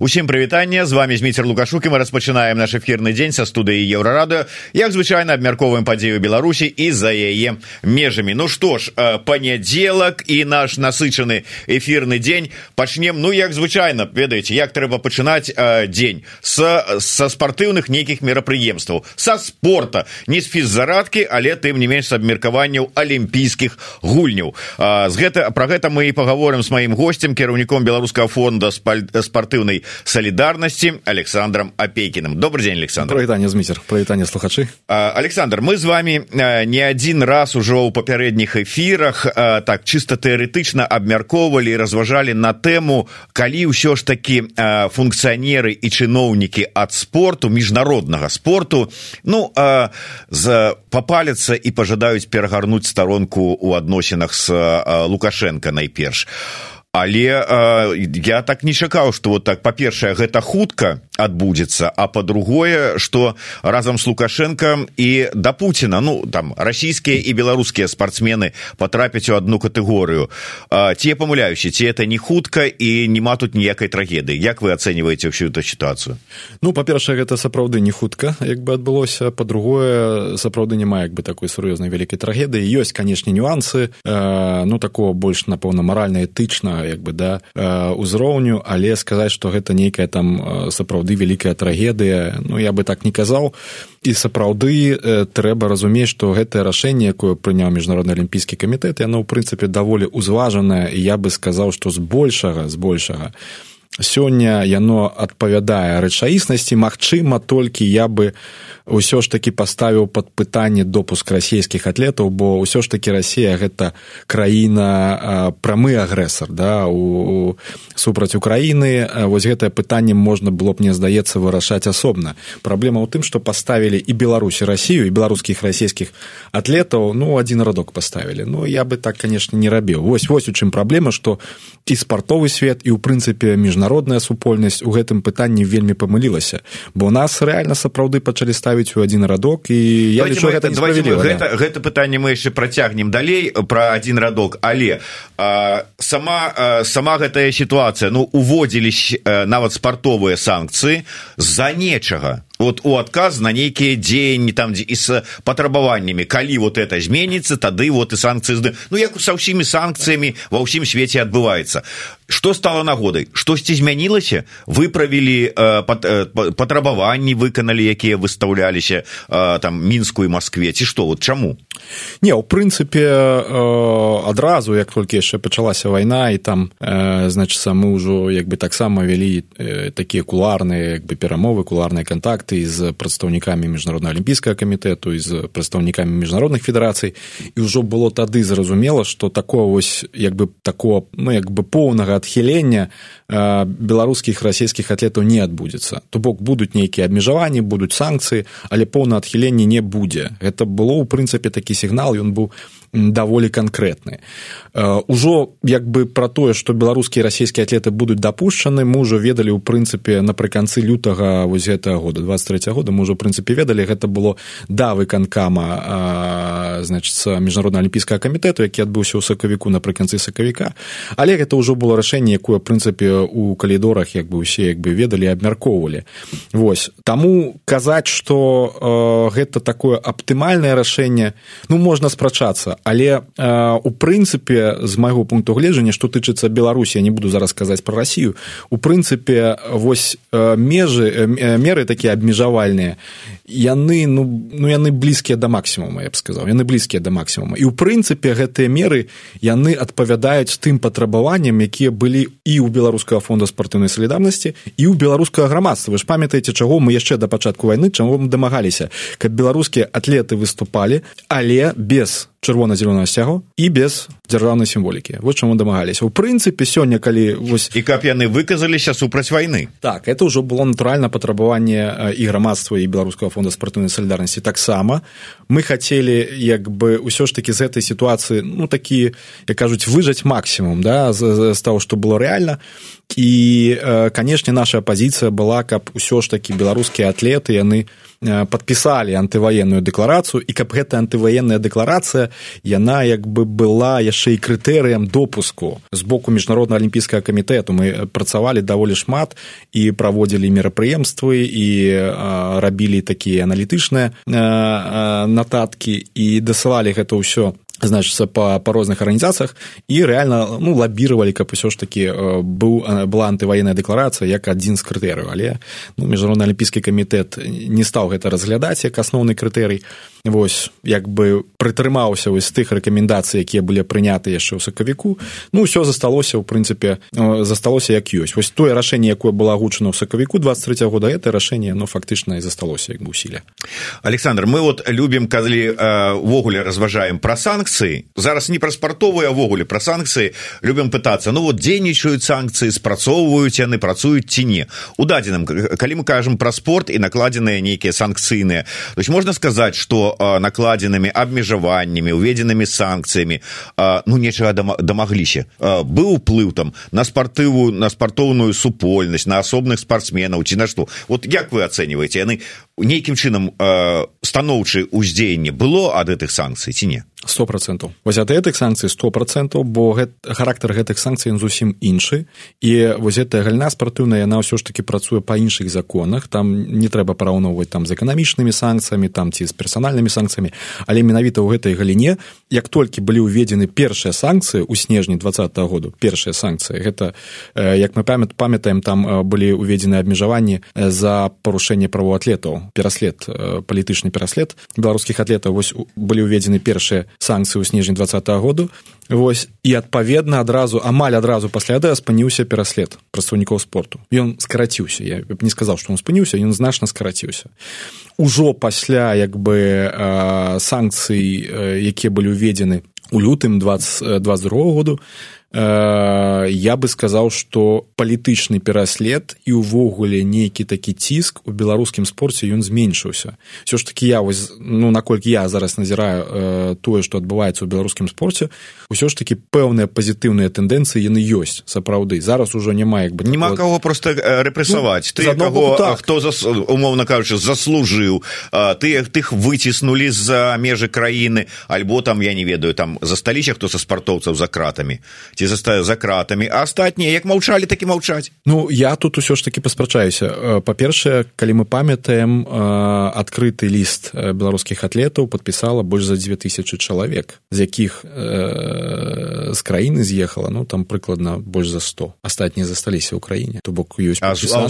Усім прывітання з вами зміцер лукашук і мы распачынаем наш эфірны дзень са студыі еўрарады як звычайна абмярковаем падзею беларусі і за яе межамі. Ну што ж панядзелак і наш насычаны эфірны дзень. Пачнем ну як звычайна ведаеце як трэба пачынаць дзень? С са спартыўных нейкіх мерапрыемстваў. Са спорта. Не з фіззарадкі але тым не менш абмеркаванняў алімпійскіх гульняў. З гэта про гэта мы і паговорым з маім гостцем кіраўніком беларускага фонда спартыўнай солідарнасці александром опейкиным добрый день александр. Провітанне зміцер провітанне слухачы александр мы з вами не один раз ужо ў папярэдніх эфірах так чисто тэарэтычна абмяркоўвалі разважалі на тэму калі ўсё ж таки функцыянеры і чыноўнікі ад спорту міжнароднага спорту ну за попаліцца і пожадаюць перагарнуць старонку у адносінах с лукашенко найперш а але э, я так не чакаў что вот так па-першае гэта хутка адбудзецца а по-другое что разам с лукашенко і да путина ну там расійскія і беларускія спортсмены потрапяць у одну катэгорыю. Ці памыляюся ці это не хутка і няма тут ніякай трагедыі. Як вы ацэньваеце всю эту сітуацыю? Ну па-першае гэта сапраўды не хутка як бы адбылося. По-другое сапраўды няма як бы такой сур'ёзнай вялікай трагедыі. Ёсць канешне нюансы. Э, ну такого больш напэўна маральна этычна як бы да узроўню але сказаць што гэта нейкая там сапраўды вялікая трагедыя ну я бы так не казаў. І сапраўды трэба разумець што гэтае рашэнне якое прыняў міжнародны алімпійскі камітэт яно ў прынцыпе даволі ўзважанае і я бы сказаў што збольшага збольшага сёння яно адпавядае рэчаіснасці. Магчыма толькі я бы ўсё ж таки паставіў под пытанне допуск расійскіх атлетаў бо ўсё ж таки Росія гэта краіна прамы агрэсар да у супраць Украіны. Вось гэтае пытанне можна было б мне здаецца вырашаць асобна. Праблема ў тым што паставілі і беларусі Росію і беларускіх расійскіх атлетаў. Ну один радок паставілі. Ну я бы так конечно не рабіў. Вось вось у чым праблема што і спартовы свет і ў прынцыпе міжнародная супольнасць у гэтым пытанні вельмі памылілася бо нас рэальна сапраўды пачалі ставіць у адзін радок і я лічу гэта гэта, гэта пытанне мы яшчэ працягнем далей пра адзін радок. Але а, сама а, сама гэтая сітуацыя ну уводзілі нават спартовыя санкцыі з-за нечага. Вот у адказ на нейкія дзеянні там дзе і з патрабаваннямі. Калі вот это зменіцца тады вот і санкцыі ну як са ўсімі санкцыямі ва ўсім свеце адбываецца что стало нагодай штосьці змянілася выправілі э, патрабаванні выканалі якія выстаўляліся э, там мінску і москве. Ці што вот чаму не ў прынцыпе э, адразу як толькі яшчэ пачалася вайна і там э, значыцца мы ўжо як бы таксама вялі э, такія куларныя як бы перамовы куларныя кантакты з прадстаўнікамі міжнародна алімпійскага камітэту і з прадстаўнікамі міжнародных федэрацый і ўжо было тады зразумела што такое вось як бы такого ну як бы поўнага адхілення беларускіх расійскіх атлетаў не адбудзецца то бок будуць нейкія абмежаванні будуць санкцыі але поўна адхіленне не будзе гэта было ў прынцыпе такі сігнал ён быў даволі канкрэтны ужо як бы пра тое што беларускія расійскія атлеты будуць дапушчаны мы ўжо ведалі ў прынцыпе напрыканцы лютага вось гэтага года 23 года мы ўжо прынцыпе ведалі гэта было да выканкама значыцца міжнародна алімпійскага камітэту які адбыўся ў сакавіку напрыканцы сакавіка але гэта ўжо было рашэнне якое прынцыпе у калідорах як бы усе як бы ведалі абмяркоўвалі вось таму казаць што э, гэта такое аптымальнае рашэнне ну можна спрачацца але у прынцыпе з майго пункту гледжання што тычыцца беларусі я не буду зараз казаць пра расію у прынцыпе вось межы меры такія абмежавальныя. Яны ну ну яны блізкія да максімума я б сказаў яны блізкія да максімума. І ў прынцыпе гэтыя меры яны адпавядаюць тым патрабаванням якія былі і ў беларускага фонда спартыўнай салідарнасці і ў беларускага грамадства. Вы ж памятаеце чаго мы яшчэ да пачатку вайны чаго мы дамагаліся каб беларускія атлеты выступалі але без чырвона-зялёнага сцягу і без дзяржаўнай сімволікі. Вот чаму дамагаліся. У прынцыпе сёння калі вось і каб яны выказаліся супраць вайны. Так это ўжо было натуральна патрабаванне і грамадства і беларускага фонда спартыўнай салідарнасці. Таксама мы хацелі як бы ўсё ж такі з гэтай сітуацыі ну такі як кажуць выжаць максімум да з, з, з таго што было рэальна. І канешне наша пазіцыя была каб усё ж такі беларускія атлеты яны подпісалі антываенную дэкларацыю і каб гэта антываенная дэкларацыя яна як бы была яшчэ і крытэрыям допуску. З боку міжнародна алімпійскага камітэту мы працавалі даволі шмат і праводзілі мерапрыемствы і рабілі такія аналітычныя нататкі і дасылалі гэта ўсё значится по по розных арганізацыях і реально ну лабіировали каб усё ж таки быў была антываенная дэкларацыя як адзін з крытэрыяў але ну, міжнародны алімпійскі камітэт не стаў гэта разглядаць як асноўны крытэрый вось як бы прытрымаўся вось тых рэкамендацый якія былі прыняты яшчэ ў сакавіку. Ну ўсё засталося ў прынцыпе засталося як ёсць. Вось тое рашэнне якое было агучана ў сакавіку 23 -го года это рашэнне но фактычна і засталося як бы усілля александр мы вот любім калі увогуле разважаем пра санкцыі зараз не пра спартовыя увогуле пра санкцыі любім пытацца ну вот дзейнічаюць санкцыі спрацоўваюць яны працуюць ці не у дадзеным калі мы кажам пра спорт і накладзеныя нейкія санкцыйныя то есть можна сказаць что накладзенымі абмежаваннямі уведзенымі санкцыямі ну нечага дамагліся быў уплыў там на спартыву на спартоўную супольнасць на асобных спартсменаў ці на што вот як вы ацэньваеце яны нейкім чынам станоўчы ўздзеянне было ад гэтых санкцый ці не? Сто процентаў вось ад гэтых санкцый сто процентаў бо гэт, характар гэтых санкцый зусім іншы. І вось гэтая гальна спартыўная яна ўсё ж таки працуе па іншых законах. Там не трэба параўноўваць там з эканамічнымі санкцыямі там ці з персанальнымі санкцыямі. Але менавіта ў гэтай галіне як толькі былі ўведзены першыя санкцыі ў снежні два -го году першыя санкцыі гэта як мы памят памятаем там былі ўведзены абмежаванні за парушэнне правоў атлетаў пераслед палітычны пераслед беларускіх атлетаў вось былі ўведзены першыя санкцыі ў снежні два -го году Вось і адпаведна адразу амаль адразу пасля да спыніўся пераслед прадстаўнікоў спорту ён скараціўся я не сказаў што он спыніўся ён значна скараціўся ужо пасля як бы санкцый якія былі ўведзены у лютым 20 22 году я бы сказаў што палітычны пераслед і ўвогуле нейкі такі ціск у беларускім спорце ён зменшыўся все ж таки я вось ну наколькі я зараз назіраю тое што адбываецца ў беларускім спорце ўсё ж таки пэўныя пазітыўныя тэндэнцыі яны ёсць сапраўды. Зараз ужо няма як бы няма каго просто рэпрэсаваць. Ну, ты каго так. хто зас, умоўна кажучы заслужыў тых тых выціснулі з-за межы краіны альбо там я не ведаю там засталіся хто са спартоўцаў за кратамі ці застаю за кратамі а астатнія як маўчалі так і маўчаць. Ну я тут усё ж таки паспрачаюся. Па-першае калі мы памятаем адкрыты ліст беларускіх атлетаў подпісала больш за 2000 чалавек з якіх э, з краіны з'ехала ну там прыкладна больш за 100 астатнія засталіся ў краіне. То бок ёсць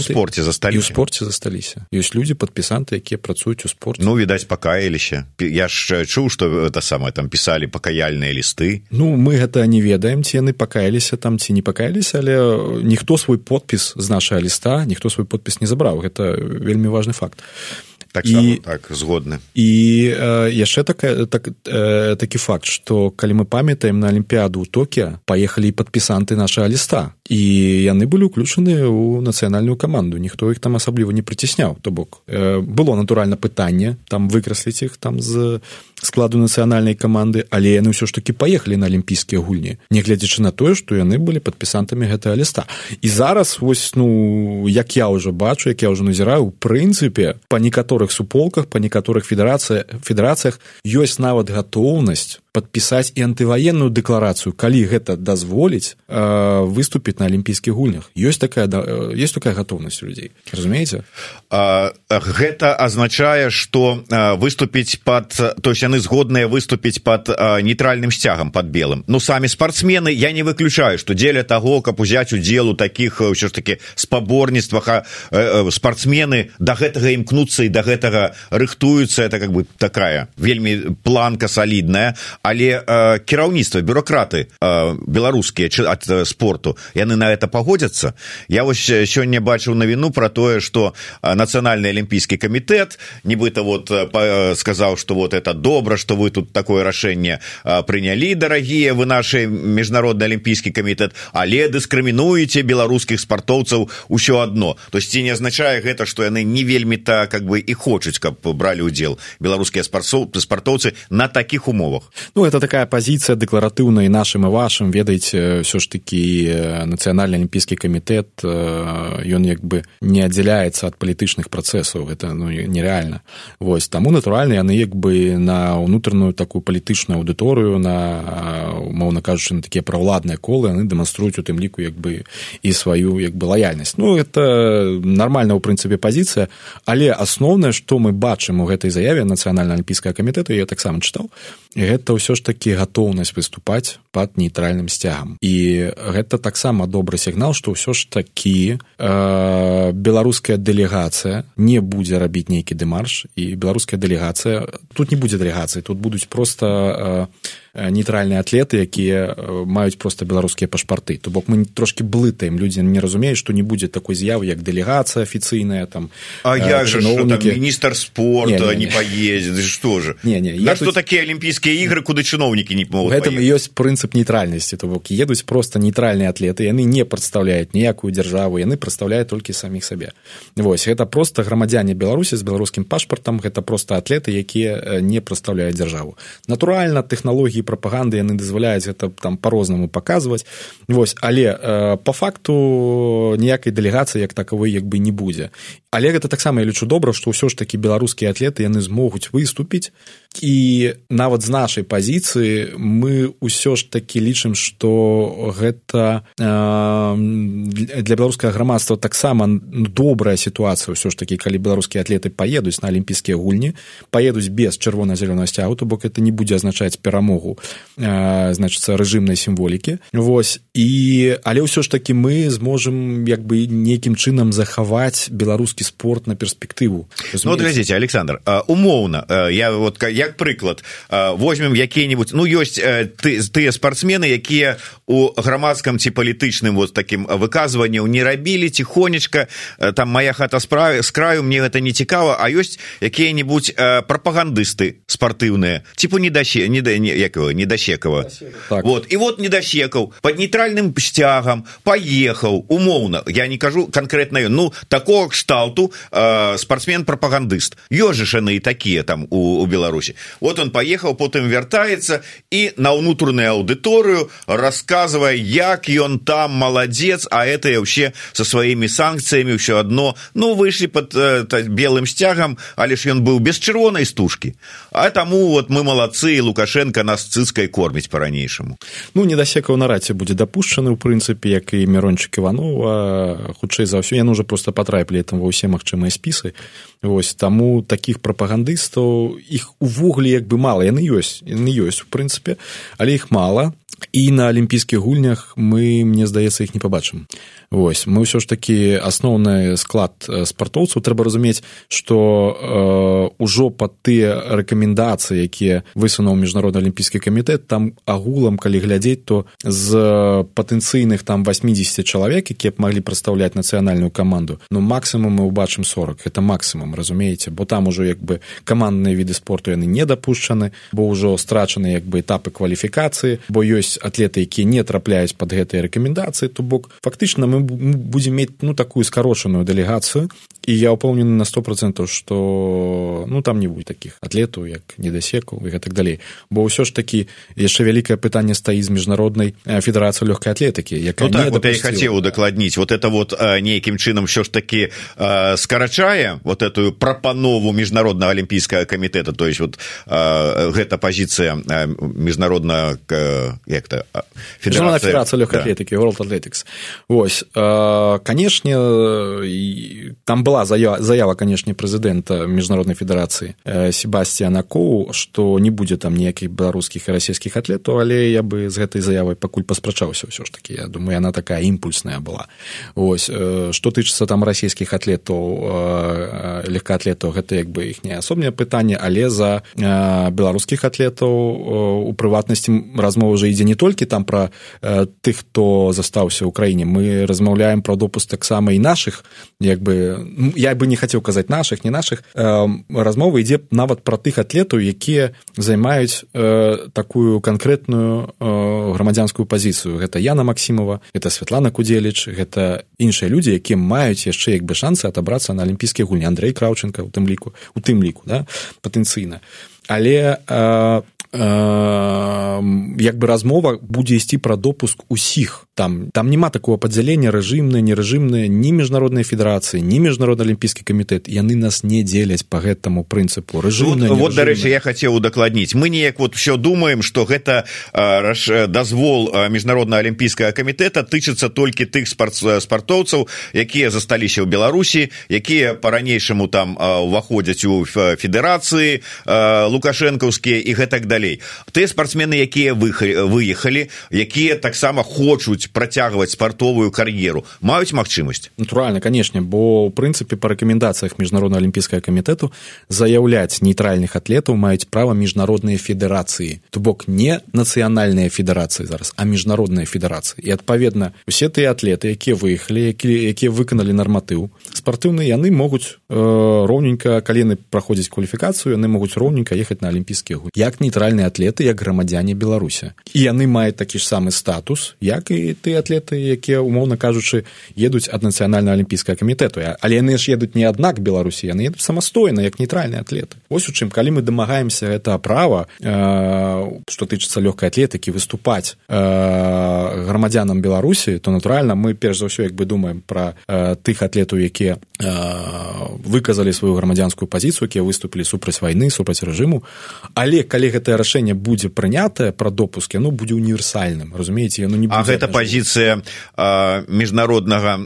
спорце засталі у спорце засталіся. Ёсць людзі падпісанты якія працуюць у спорт ну відаць пакаяліся. Я ж чуў што это самае там пісалі пакаяльныя лісты. Ну мы гэта не ведаем ці яны пакаяліся там ці не пакаяліся але ніхто свой подпіс з нашага ліста ніхто свой подпіс не забраў. Гэта вельмі важны факт так, і, так згодны. і э, яшчэ такая так, э, такі факт што калі мы памятаем на алімпіяду ў токе паехалі падпісанты нашага ліста. І яны былі ўключаны ў нацыянальную каманду. Ніхто іх там асабліва не прыцісняў. То бок э, было натуральна пытанне там выкрасліць іх там з складу нацыянальнай каманды але яны ўсё ж таки паехалі на алімпійскія гульні нягледзячы на тое што яны былі падпісантамі гэтага ліста. І зараз вось ну як я ўжо бачу як я ўжо назіраю у прынцыпе па некаторых суполках па некаторых федэрацыя федэрацыях ёсць нават гатоўнасць падпісаць і антываенную дэкларацыю калі гэта дазволіць э, выступіць на алімпійскіх гульнях. Ёсць такая э, есть такая гатоўнасць людзей. Разумееце? Гэта азначае что выступіць под то есть яны згодныя выступіць под нейтральным сцягам под белым. Ну самі спортсмены я не выключаю что дзеля того каб узяць удзел у таких ўсё ж таки спаборніцтвах спортсмены до гэтага імкнуцца і до гэтага рыхтуюцца. Это как бы такая вельмі планка солідная але э, кіраўніцтва бюрократы э, беларускія ад э, спорту яны на это пагодзяцца. Я вось сёння бачыў навіну про тое что нацыянальны алімпійскі камітэт нібыта вот па, сказаў что вот это добра что вы тут такое рашэнне прынялі дарагія вы наши міжнародны алімпійскі камітэт але дыскрымінуеце беларускіх спартоўцаў усё одно то есть ці не азначае гэта что яны не вельмі то как бы і хочуць каб бралі удзел беларускія спартсоў спартоўцы на таких умовах ну это такая пазіцыя дэкларатыўная і нашым і вашым ведаеце ўсё ж такі нацыянальны алімпійскі камітэт ён як бы не аддзяляецца ад палітычных працэсаў это ну нереальна вось таму натуральна яны як бы на ўнутраную такую палітычную аўдыторыю на умоўна кажучы на такія праўладныя колы яны дэманструюць у тым ліку як бы і сваю як бы лаяльнасць ну это нармальна ў прынцыпе пазіцыя але асноўнае што мы бачым у гэтай заяве нацыянальна алімпійскага камітэту я таксама чытаў гэта ўсё ж такі гатоўнасць выступаць под нейтральным сцягам. І гэта таксама добры сігнал што ўсё ж такі э, беларуская дэлегацыя не будзе рабіць нейкі дэмарш і беларуская дэлегацыя тут не будзе дэлегацыі тут будуць просто э, нейтральныя атлеты якія маюць просто беларускія пашпарты. То бок мы трошки блытаем. Людзі не разумеюць што не будзе такой з'явы як дэлегацыя афіцыйная там а як же міністр спорта не, не, не. не. поедзе что же не не я что тут... такія алімпійскія ігры куды чыноўнікі не могуць гэтым ёсць прынцып нейтральнасці. То бок едуць просто нейтральныя атлеты яны не прадстаўляюць ніякую дзяржаву яны прадстаўляюць толькі саміх сабе. Вось гэта просто грамадзяне беларусі з беларускім пашпартам гэта просто атлеты якія не прадстаўляюць дзяржаву. Натуральна тэхналогіі прапаганды яны дазваляюць это там по-рознаму паказваць вось але э, по факту ніякай дэлегацыі як такавой як бы не будзе. Але гэта таксама я лічу добра што ўсё ж такі беларускія атлеты яны змогуць выступіць. І нават з нашай пазіцыі мы ўсё ж такі лічым што гэта э, для беларускага грамадства таксама добрая сітуацыя ўсё ж такі калі беларускія атлеты паедуць на алімпійскія гульні паедуць без чырвона-зялёнага сцягу то бок это не будзе азначаць перамогу э, значыцца рэжымнай сімволікі. Вось і але ўсё ж такі мы зможам як бы нейкім чынам захаваць беларускі спорт на перспектыву. Ну, глядзіце александр умоўна я вот як прыклад возьмем якія-нибудь ну ёсць ты тыя спортсмены якія у грамадском ці палітычным вот таким выказванняў не рабілі тихонечка там моя хата справе с краю мне гэта не цікава а ёсць якія-нибудь прапагандысты спартыўныя типу не даще не да якого не дасекава так. вот і вот недасекаў под нейтральным сцягам поехаў умоўна я не кажу конкретно ну такого кшталту э, спортсмен прапагандыст ёжышаны і такія там у, у беларусі вот он поехал потым вяртаецца і на ўнутраную аўдыторыю рассказывая як ён там маладзец а это вообще со сваімі санкцыямі ўсё одно ну выйшлі под э, белым сцягам але ж ён быў без чырвонай стужкі. А таму вот мы малацы і лукашенко нас цыцкай корміць по-ранейшаму ну недасекаў на раце будзе дапушчаны ў прынцыпе як і мирончык иванова хутчэй за ўсё яны уже просто патрапілі там ва ўсе магчымыя спісы Вось таму такіх прапагандыстаў іх увогуле як бы мала. Яны ёсць яны ёсць у прынцыпе але іх мала. І на алімпійскіх гульнях мы мне здаецца іх не пабачым. Вось мы ўсё ж такі асноўны склад спартоўцаў. Трэба разумець што э, ўжо пад тыя рэкамендацыі якія высунуў міжнародны алімпійскі камітэт там агулам калі глядзець то з патэнцыйных там 80 чалавек якія б маглі прадстаўляць нацыянальную каманду ну максімум мы ўбачым 40 это максімум разумееце бо там ужо як бы камандныя віды спорту яны не дапушчаны бо ўжо страчаны як бы этапы кваліфікацыі бо ёсць атлеты якія не трапляюць под гэтыя рэкамендацыі то бок фактычна мы будем мець ну такую скарошаную дэлегацыю і я ўпэўнены на сто процентаў что ну там не будзе таких атлетаў як недасекаў і гэтак далей бо ўсё ж такі яшчэ вялікае пытанне стаіць з міжнароднай федэрацыі лёгкай атлетыкі як ну, так, вот я хацеў удакладніць вот это вот нейкім чынам що ж такі скарачае вот эту прапанову міжнароднага алімпійскага камітэта то есть вот гэта пазіцыя міжнародна як-то федэрацыя лёгкай атлетыкі да. world athletics. Вось канешне там была заява, заява канешне прэзідэнта міжнароднай федэрацыі Себастьяна Коу што не будзе там ніякіх беларускіх і расійскіх атлетаў але я бы з гэтай заявай пакуль паспрачаўся ўсё ж такі. Я думаю яна такая імпульсная была. Вось што тычыцца там расійскіх атлетаў легкаатлетаў гэта як бы іхняе асобнае пытанне але за беларускіх атлетаў у прыватнасці размова уже ідзе не толькі там пра тых хто застаўся ў краіне. Мы размаўляем пра допуск таксама і наших як бы я бы не хацеў казаць наших не наших размова ідзе нават пра тых атлетаў якія займаюць такую канкрэтную грамадзянскую пазіцыю гэта яна максімова это Святлана кудзеліч гэта іншыя людзі якія маюць яшчэ як бы шансы адабрацца на алімпійскія гульні. Андрей краўченко у тым ліку у тым ліку да патэнцыйна. Але як бы размова будзе ісці пра допуск усіх там там няма такого падзялення рэжымнае нерэжымнае ні міжнароднай федэрацыі ні міжнародны алімпійскі камітэт яны нас не дзеляць по гэтаму прынцыпу рэжым вот, вот дарэчы я хацеў удакладніць мы неяк вот все думаем что гэта дазвол міжнародна алімпійскага камітэта тычыцца толькі тых спарт спартоўцаў якія засталіся ў беларусі якія по-ранейшаму там уваходзяць у федэрацыі лукашэнкаўскія і гэтак далей. Ты спартсмены якія выехалі якія таксама хочуць працягваць спартовую кар'еру маюць магчымасць? Натуральна канешне бо ў прынцыпе па рэкамендацыях міжнародна алімпійскага камітэту заяўляць нейтральных атлетаў маюць права міжнародныя федэрацыі. То бок не нацыянальныя федэрацыі зараз а міжнародныя федэрацыі. І адпаведна усе тыя атлеты якія выехалі якія якія выканалі нарматыў спартыўныя яны могуць э, роўненька калены праходзіць кваліфікацыю яны могуць роўненька ехаць на алімпійскія гу як нейтральныя атлеты як грамадзяне беларуся і яны маюць такі ж самы статус як і ты атлеты якія умоўна кажучы едуць ад нацыянальна алімпійскага камітэту. Але яны ж едуць не аднак беларусі яны едуць самастойна як нейтральныя атлеты. Ось у чым калі мы дамагаемся гэта права э, што тычыцца лёгкай атлетыкі выступаць э, грамадзянам беларусі то натуральна мы перш за ўсё як бы думаем пра э, тых атлетаў якія э, выказалі сваю грамадзянскую пазіцыю якія выступілі супраць вайны супраць рэжыму. Але калі гэтае рашэнне будзе прынятае пра допуск яно будзе універсальным разумееце яно не будзе... а гэта пазіцыя міжнароднага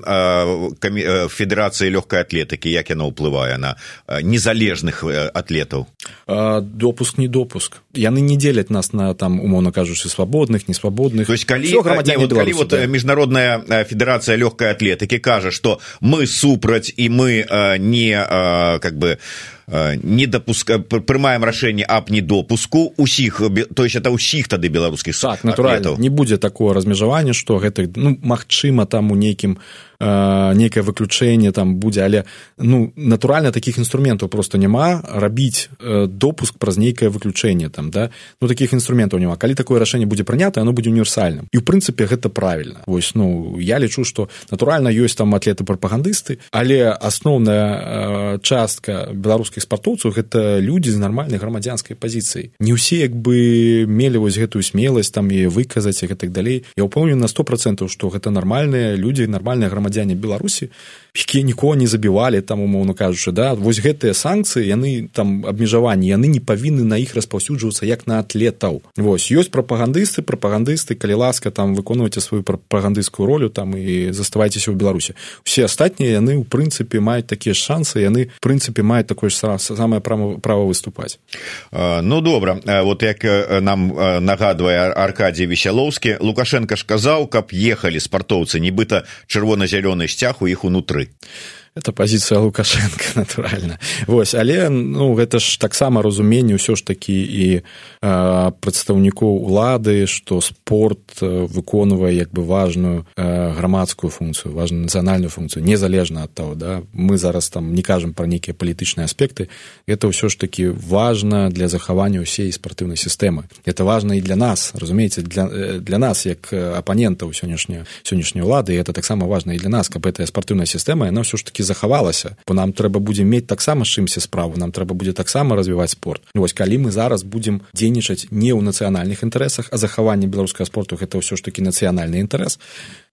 федэрацыі лёгкай атлетыкі як яна ўплывае на незалежных атлетаў допуск не допуск. Яны не дзеляць нас на там умоўна кажучы свабодных несвабодных то есть калі, не, вот, калі вот да. міжнародная федэрацыя лёгкай атлетыкі кажа што мы супраць і мы не как бы не допуска прымаем рашэнне аб недопуску усіх то есть это ўсіх тады беларускіх так, натуральна. не будзе такого размежавання што гэта ну магчыма там у нейкім нейкае выключэнне там будзе але ну натуральна таких інструментаў просто няма рабіць допуск праз нейкае выключэнне там да. Ну таких інструментаў няма калі такое рашэнне будзе прынята оно будзе універсальным і ў прынцыпе гэта правильно вось ну я лічу что натуральна ёсць там атлеты прапагандысты але асноўная частка беларускіх спартоўцаў гэта людзі з нармальнай грамадзянскай пазіцыі не ўсе як бы мелі вось гэтую смеласць там і выказаць і гэтак далей. Я ўпэўнен на сто процентаў што гэта нармальныя людзі нармальная грамадзянская грамадзяне беларусі якія нікого не забівалі там умоўно кажучы да. Вось гэтыя санкцыі яны там абмежаванні яны не павінны на іх распаўсюджвацца як на атлетаў. Вось ёсць прапагандысты прапагандысты калі ласка там выконваеце сваю прапагандысцкую ролю там і заставайцеся ў беларусі. Усе астатнія яны ў прынцыпе маюць такія шансы яны прынцыпе маюць такое ж самае права права выступаць. Ну добра. Вот як нам нагадвае аркадій весялоўскі лукашенко ж казаў каб ехалі спартоўцы нібыта чырвона-зялёны сцяг у іх унутры story. Это пазіцыя лукашенко натуральна вось але ну гэта ж таксама разуменне ўсё ж такі і прадстаўнікоў улады што спорт выконвае як бы важную грамадскую функцыю важную нацыянальную функцыю незалежна ад того да мы зараз там не кажам пра нейкія палітычныя аспекты это ўсё ж такі важна для захавання ўсей спартыўнай сістэмы это важна і для нас разумееце для для нас як апанентаў сённяшняй сённяшняй улады это таксама важна і для нас каб гэтая спартыўная сістэма яна ўсё ж таки захавалася. Бо нам трэба будзе мець таксама чымся справу нам трэба будзе таксама развіваць спорт. Вось калі мы зараз будзем дзейнічаць не ў нацыянальных інтарэсах а захаванне беларускага спорту гэта ўсё ж такі нацыянальны інтарэс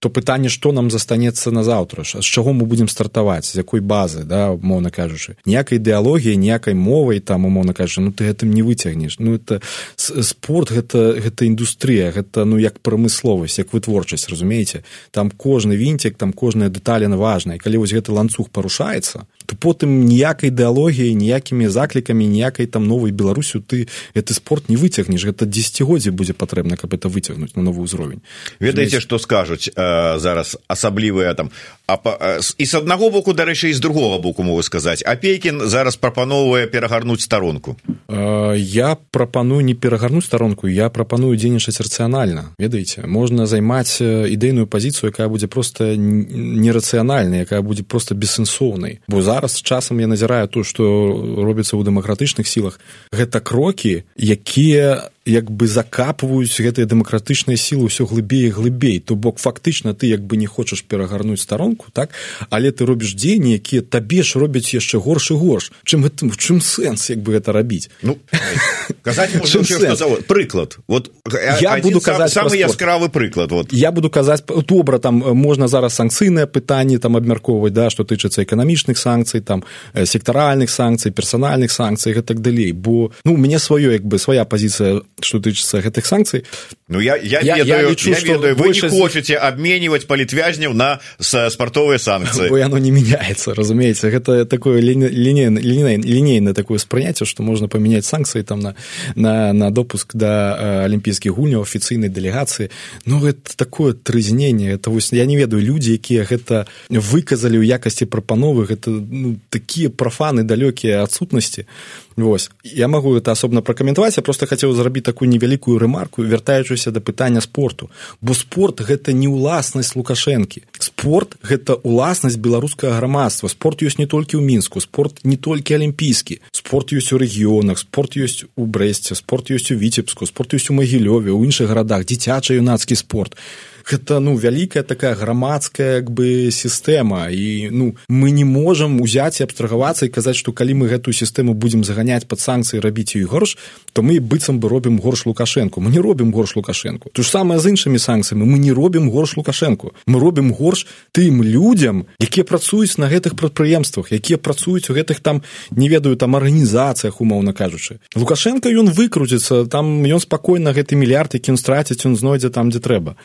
то пытанне што нам застанецца назаўтра ж з чаго мы будзем стартаваць з якой базы да умоўна кажучы. Ніякай ідэалогіі ніякай мовай там умоўна кажа ну ты гэтым не выцягнеш. Ну это спорт гэта гэта індустрыя гэта ну як прамысловасць як вытворчасць разумееце? Там кожны вінцік там кожная дэталена важная. Калі вось гэты ланцуг парушаецца то потым ніякай ідэалогіі ніякімі заклікамі ніякай там новай беларусю ты гэты спорт не выцягнеш. Гэта дзесяцігоддзе будзе патрэбна каб это выцягнуць на новы ўзровень. Ведаеце што скажуць зараз асаблівыя там а, і з аднаго боку дарэчы і з другого боку могу сказаць. Апейкін зараз прапановвае перагарнуць старонку. Я прапаную не перагарнуць старонку я прапаную дзейнічаць рацыянальна. Ведаеце можна займаць ідэйную пазіцыю якая будзе просто нерацыянальная якая будзе просто бессэнсоўнай. Бо зараз часам я назіраю то што робіцца ў дэмакратычных сілах. Гэта крокі якія як бы закапваюць гэтыя дэмакратычныя сілы ўсё глыбей глыбей то бок фактычна ты як бы не хочаш перагарнуць старонку так? Але ты робіш дзеянні якія табе ж робяць яшчэ горш і горш. Чым гэтым чым сэнс як бы гэта рабіць? Ну казаць прыклад. Вот я буду казаць самы яскравы прыклад вот. Я буду казаць добра там можна зараз санкцыйныя пытанні там абмяркоўваць да што тычыцца эканамічных санкцый там сектаральных санкцый персанальных санкцый гэтак далей. Бо ну у мяне сваё як бы свая пазіцыя што тычыцца гэтых санкцый ну я я, я, ведаю, я лічу, я ведаю, вы больше... не хочаце абменьваць палітвязняў на спартовыя санкцыі бо яно не мяняецца разумееце гэта такое лінейна такое спрыняцце што можна памяняць санкцыі там на на на допуск да алімпійскіх гульняў афіцыйнай дэлегацыі ну гэта такое трызненне это вось я не ведаю людзі якія гэта выказалі ў якасці прапановы гэта ну, такія прафаны далёкія адсутнасці Вось. Я магу это асобна пракаментаваць я просто хацеў зрабіць такую невялікую рэмарку вяртаючыся да пытання спорту. Бо спорт гэта не ўласнасць лукашэнкі. Спорт гэта ўласнасць беларускага грамадства. Спорт ёсць не толькі ў мінску спорт не толькі алімпійскі. Спорт ёсць у рэгіёнах спорт ёсць у брэсце спорт ёсць у віцебску спорт ёсць у магілёве ў іншых гарадах. Дзіцяча юнацкі спорт гэта ну вялікая такая грамадская як бы сістэма. І ну мы не можам узяць і абстрагавацца і казаць што калі мы гэтую сістэму будзем заганяць пад санкцыі рабіць ёй горш то мы быццам бы робім горш лукашэнку. Мы не робім горш лукашэнку. То ж самае з іншымі санкцыямі. Мы не робім горш лукашэнку. Мы робім горш тым людзям якія працуюць на гэтых прадпрыемствах якія працуюць у гэтых там не ведаю там арганізацыях умоўна кажучы. Лукашенко ён выкруціцца там ён спакойна гэты мільярд які ён страціць ён знойдзе там дзе трэба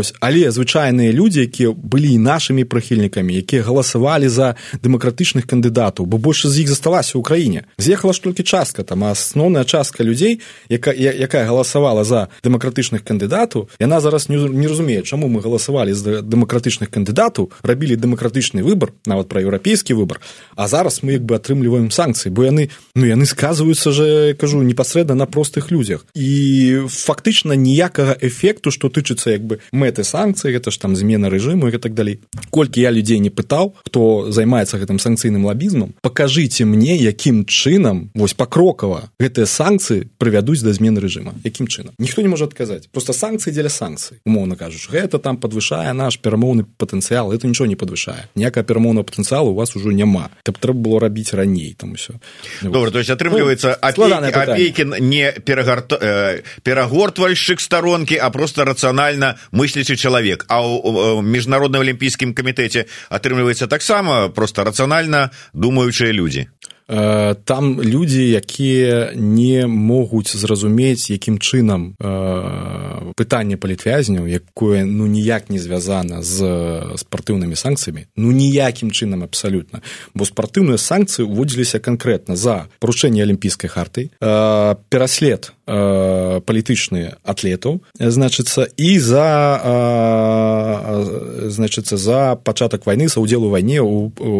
Вось але звычайныя людзі якія былі нашымі прыхільнікамі якія галасавалі за дэмакратычных кандыдатаў бо больш з іх засталася ў краіне. З'ехала ж толькі частка там асноўная частка людзей якая, якая галасавала за дэмакратычных кандыдатаў яна зараз не, не разумее чаму мы галасавалі за дэмакратычных кандыдатаў рабілі дэмакратычны выбор нават пра еўрапейскі выбор а зараз мы як бы атрымліваем санкцыі бо яны ну яны сказваюцца же кажу непасрэдна на простых людзях. І фактычна ніякага эфекту што тычыцца як бы мэты санкцыі гэта ж там змена рэжыму і так далей колькі я людзей не пытаў хто займаецца гэтым санкцыйным лабізмам пакажыце мне якім чынам вось пакрокава гэтыя санкцыі прывядуць да змены рэжыма якім чынам? Ніхто не можа адказаць. Просто санкцыі дзеля санкцый. Умоўна кажуш гэта там падвышае наш перамоўны патэнцыял это нічого не падвышае. Ніякая перамоўна патэнцыялу у вас ужо няма. Каб трэба было рабіць раней там усё. Добра то есть атрымліваецца ну, апейкін не перагарт э, перагортвальшчык старонкі а просто рацыянальна мы мыслячы чалавек а ў міжнародным алімпійскім камітэце атрымліваецца таксама просто рацыянальна думаючыя людзі Э, там людзі якія не могуць зразумець якім чынам э, пытанне палітвязняў якое ну ніяк не звязана з спартыўнымі санкцыямі. Ну ніякім чынам абсалютна. Бо спартыўныя санкцыі ўводзіліся канкрэтна за парушэнне алімпійскай харты э, пераслед палітычныя атлетаў значыцца і за значыцца за пачатак вайны са ўдзелу вайне у, у,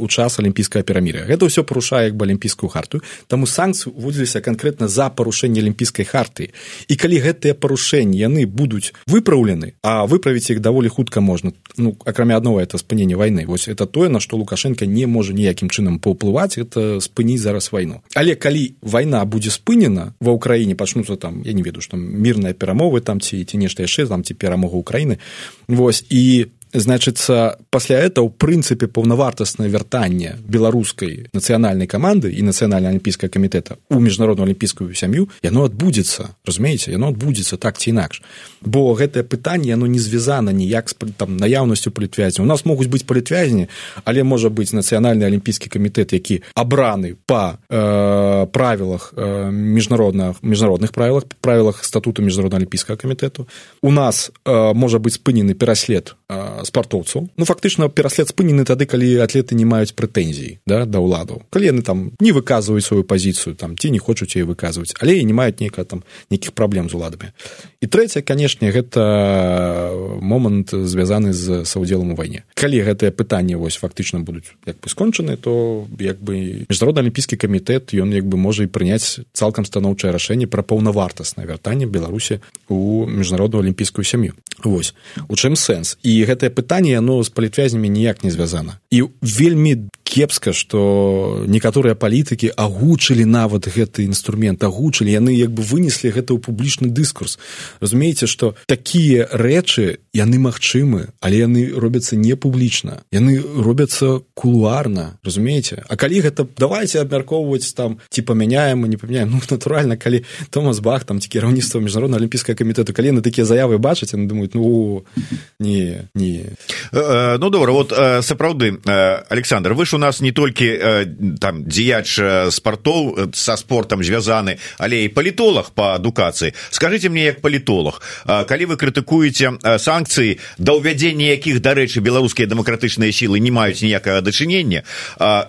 у час алімпійскага пераміря гэта ўсё парушае як бы алімпійскую харту. Таму санкцыі уводзіліся канкрэтна за парушэнне алімпійскай харты. І калі гэтыя парушэнні яны будуць выпраўлены а выправіць іх даволі хутка можна. Ну акрамя адного это спынення вайны вось это тое на што лукашенко не можа ніякім чынам паўплываць. Это спыніць зараз вайну але калі вайна будзе спынена ва ўкраіне пачнуцца там я не ведаю што мірныя перамовы там ці ці нешта яшчэ там ці перамога ўкраіны вось і значыцца пасля это ў прынцыпе паўнавартаснае вяртанне беларускай нацыянальнай каманды і нацыянальна алімпійская камітэта у міжнародную алімпійскую сям'ю яно адбудзецца разумееце? Яно адбудзецца так ці інакш. Бо гэтае пытанне яно не звязана ніяк з там наяўнасцю палітвязня у нас могуць быць палітвязні але можа быць нацыянальны алімпійскі камітэт які абраны па э, правілах э, міжнародных міжнародных правілах правілах статуту міжнародна алімпійскага камітэту. У нас э, можа быць спынены пераслед э, спартоўцаў ну фактычна пераслед спынены тады калі атлеты не маюць прэтэнзій да да ўладаў. Калі яны там не выказваюць сваю пазіцыю там ці не хочуць яе выказваць але і не маюць нейка там нейкіх праблем з уладамі. І трэцяе канешне гэта момант звязаны з саўдзелам у вайне. Калі гэтае пытанне вось фактычна будуць як бы скончаны то як бы міжнародны алімпійскі камітэт ён як бы можа і прыняць цалкам станоўчае рашэнне пра паўнавартаснае вяртанне беларусі у міжнародную алімпійскую сям'ю. Вось у чым сэнс? І гэтае пытанне яно з палітвязнямі ніяк не звязана і вельмі кепска што некаторыя палітыкі агучылі нават гэты інструмент агучылі яны як бы вынеслі гэта ў публічны дыскурс. Разумееце што такія рэчы яны магчымы але яны робяцца не публічна. Яны робяцца кулуарна разумееце? А калі гэта давайте абмяркоўваць там ці памяняем не памяняем. Ну натуральна калі томас бах там ці кіраўніцтва міжнародна алімпійскага камітэту калі на такія заявы бачаць яны думаюць ну не не ну добра вот сапраўды александр вы ж у нас не толькі там дзеяч спартоў са спортом звязаны але і палітолог по адукацыі скажите мне як палітолог калі вы крытыкуеце санкцыі да ўвядзення якіх дарэчы беларускія дэмакратычныя сілы не маюць ніякага дачынення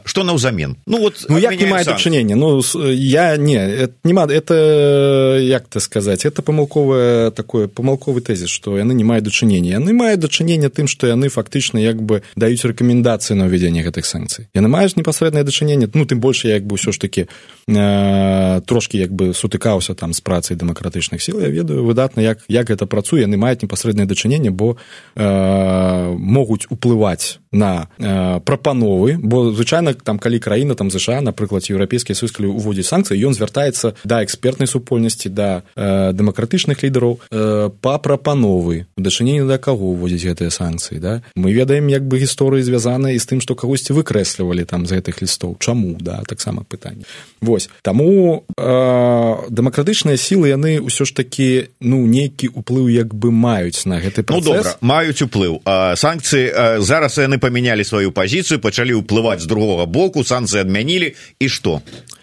что наўзамен ну вот ну як не мае дачынення ну я не нема это як ты сказаць это памылковае такое памылковы тэзіс што яны не маюць дачынення яны маюць дачынення тым што яны фактычна як бы даюць рэкамендацыі на ўвядзенне гэтых санкцый. Яны маюць непасрэднае дачыненне ну тым больш як бы ўсё ж таки э, трошки як бы сутыкаўся там з працай дэмакратычных сіл. Я ведаю выдатна як як гэта працуе. Яны маюць непасрэднае дачыненне бо э, могуць уплываць на э, прапановы бо звычайна там калі краіна там ЗША напрыклад еўрапейскія сускалі уводзіць санкцыі ён звяртаецца да экспертнай супольнасці да э, дэмакратычных лідараў э, па прапановы. Дачыненне да каго уводзіць гэтыя санкцыі да? Мы ведаем як бы гісторыі звязаныя з тым што кагосьці выкрэслівалі там з гэтых лістоў. Чаму да? Таксама пытанне. Вось. Таму э, дэмакратычныя сілы яны ўсё ж такі ну нейкі уплыў як бы маюць на гэты ну, добра, маюць уплыў. Санкцыі зараз яны памянялі сваю пазіцыю пачалі ўплываць з другога боку санкцыі адмянілі і што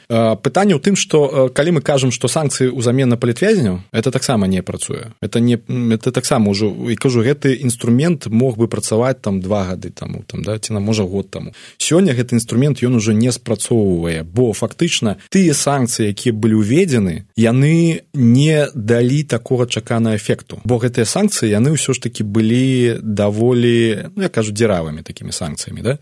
пытанне ў тым што калі мы кажам што санкцыі ўзамен на палітвязняў это таксама не працуе. Это не это таксама ўжо і кажу гэты інструмент мог бы працаваць там два гады таму там да ці на можа год таму. Сёння гэты інструмент ён уже не спрацоўвае бо фактычна тыя санкцыі якія былі ўведзены яны не далі такога чакана эфекту. Бо гэтыя санкцыі яны ўсё ж таки былі даволі ну, я кажу дзіравымі такімі санкцыямі да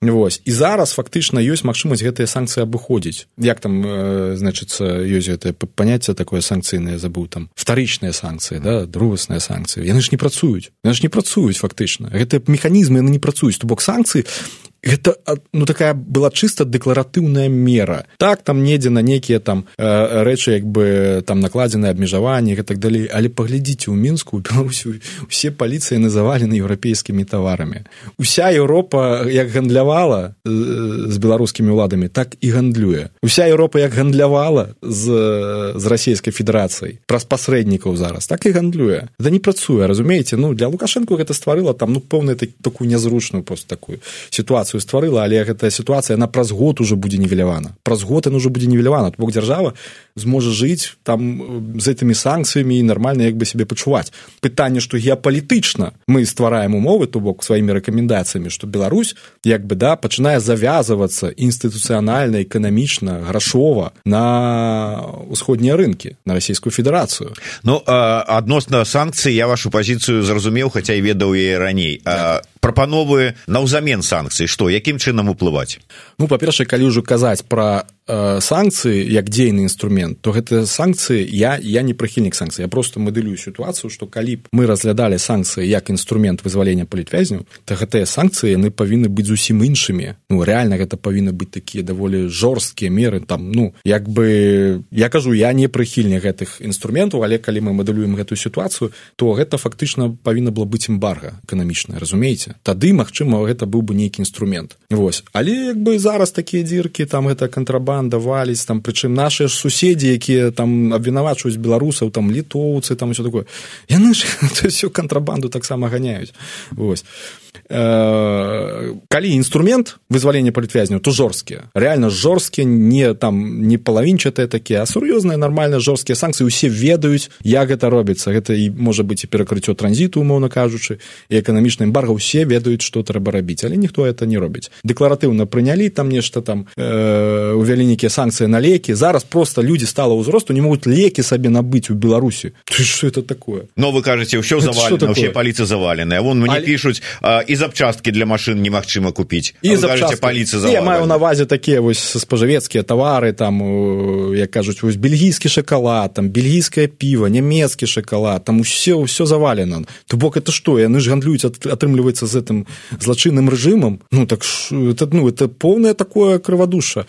Вось і зараз фактычна ёсць магчымасць гэтыя санкцыі абыходзіць. Як там э, значыцца ёсць гэтае паняцце такое санкцыйнае забыў там вторычныя санкцыі да другасныя санкцыі. Яны ж не працуюць. Яны ж не працуюць фактычна. Гэтыя механізмы яны не працуюць. То бок санкцыі гэта ну такая была чыста дэкларатыўная мера. Так там недзе на нейкія там э, рэчы як бы там накладзеныя абмежаванні так далей але паглядзіце ў мінску беларусю усе паліцыі называлі на еўрапейскімі таварамі уся Еўропа як гандлявала э, з беларускімі ўладамі так і гандлюе. Уся Еўропа як гандлявала з з расійскай федэрацыяй праз пасрэднікаў зараз так і гандлюе. Да не працуе разумееце? Ну для лукашэнку гэта стварыла там ну поўную так, такую нязручную просто такую сітуацыю сітуацыю стварыла але гэтая сітуацыя на праз год уже будзе невелявана праз год ён уже будзе невелявана бок дзяржава зможа жыць там з гэтымі санкцыямі і нармальна як бы себе пачуваць пытанне што геапалітычна мы ствараем умовы то бок сваімі рэкамендацыямі што Беларусь як бы да пачынае завязвацца інстытуцыянальна эканамічна грашова на усходнія рынкі на расійскую федэрацыю ну адносна санкцыі я вашу пазіцыю зразумеў хаця і ведаў яе раней прапановы наўзамен санкцый. Што якім чынам уплываць? Ну па-першае калі ўжо казаць пра санкцыі як дзейны інструмент то гэтыя санкцыі я я не прыхільнік санкцыі я просто мадэлюю сітуацыю што калі б мы разглядалі санкцыі як інструмент вызвалення палітвязняў то гэтыя санкцыі яны павінны быць зусім іншымі. Ну рэальна гэта павінны быць такія даволі жорсткія меры там ну як бы я кажу я не прыхільнік гэтых інструментаў але калі мы мадэлюем гэтую сітуацыю то гэта фактычна павінна было быць эмбарга эканамічная разумееце? Тады магчыма гэта быў бы нейкі інструмент. Вось. Але як бы зараз такія дзіркі там гэта кантрабан прапаганда валіць там прычым нашыя ж суседзі якія там абвінавачваюць беларусаў там літоўцы там все такое. Яны ж всю кантрабанду таксама ганяюць вось калі інструмент вызвалення палітвязняў то жорсткія реально жорсткія не там не палавінчатыя такія а сур'ёзныя нармальна жорсткія санкцыі усе ведаюць як гэта робіцца гэта і можа быць і перакрыццё транзіту умоўна кажучы і эканамічна эмбарга усе ведаюць што трэба рабіць але ніхто это не робіць дэкларатыўна прынялі там нешта там э, увялі нейкія санкцыі на лекі зараз просто людзі стала ўзросту не могуць лекі сабе набыць у беларусі что это такое? Но вы кажаце ўсё завалена все паліцы заваленыя вон мне але... пишутць і запчасткі для машын немагчыма купіць і паліцы я маю навазе такія вось спажывецкія тавары там як кажуць вось бельгійскі шакалад там бельгійскае піва нямецкі шакалад там усе ўсё завалена то бок это што яны ж гандлююць атрымліваецца з гэтым злачынным рэжымам ну так это ну это поўнае такое крывадуша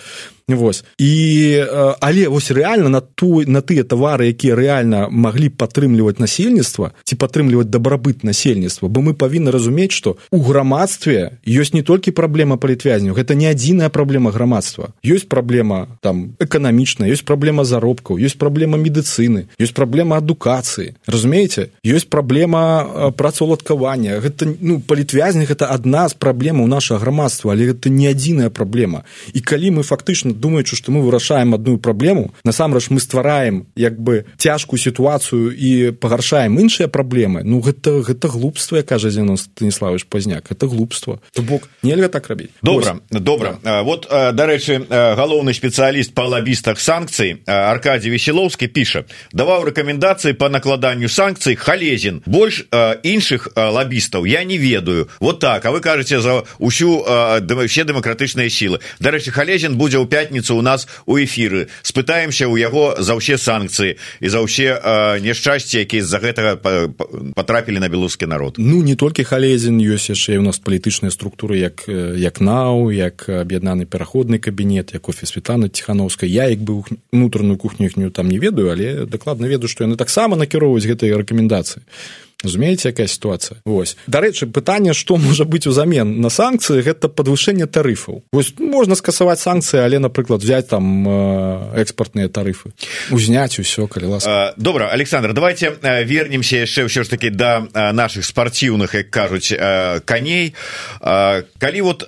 Вось. і але вось рэальна на ту на тыя тавары якія рэальна маглі падтрымліваць насельніцтва ці падтрымліваць дабрабыт насельніцтва бо мы павінны разумець што у грамадстве ёсць не толькі праблема палітвязняў гэта не адзіная праблема грамадства. Ёсць праблема там эканамічная ёсць праблема заробкаў ёсць праблема медыцыны ёсць праблема адукацыі. Разумееце? Ёсць праблема працаўладкавання. Гэта ну палітвязня гэта адна з праблемаў нашага грамадства але гэта не адзіная праблема. І калі мы фактычна думаючы што мы вырашаем адную праблему насамрэч мы ствараем як бы цяжкую сітуацыю і пагаршаем іншыя праблемы. Ну гэта гэта глупства кажа зіно станіславович пазняк это глупства. То бок нельга так рабіць. Добра Ось. добра. Да. вот дарэчы галоўны спецыяліст па лабістах санкцый аркадий веселоўскі піша даваў рэкамендацыі по накладанню санкцый халезін. Больш іншых лабістаў я не ведаю. Вот так. А вы кажаце за ўсю все дэмакратычныя сілы. Дарэчы халезін будзе ў 5 пятніцу у нас у эфіры. Спытаемся ў яго за ўсе санкцыі і за ўсе няшчасці якія з-за гэтага потрапілі на беларускі народ. Ну не толькі халезін ёсць яшчэ у нас палітычныя структуры як як нау як аб'яднаны пераходны кабінет як офіс светлана ціхановская я як бы унутраную кухню іхнюю там не ведаю але дакладна ведаю што яны таксама накіроўваюць гэтыя рэкамендацыі разумееце якая сітуацыя? Вось. Дарэчы пытанне што можа быць узамен на санкцыі гэта падвышэнне тарыфаў. Вось можна скасаваць санкцыі але напрыклад взять там экспартныя тарыфы узняць усё калі лас добра александр давайте вернемся яшчэ ўсё ж таки да наших спарціўных як кажуць коней калі вот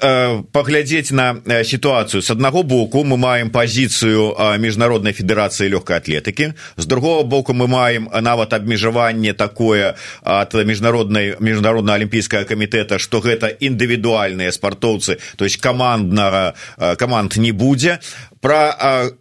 паглядзець на сітуацыю с аднаго боку мы маем пазіцыю міжнароднай федэрацыі лёгкай атлетыкі з другого боку мы маем нават абмежаванне такое ад міжнароднай міжнародна алімпійскага камітэта што гэта індывідуальныя спартоўцы то есть каманднага каманд не будзе про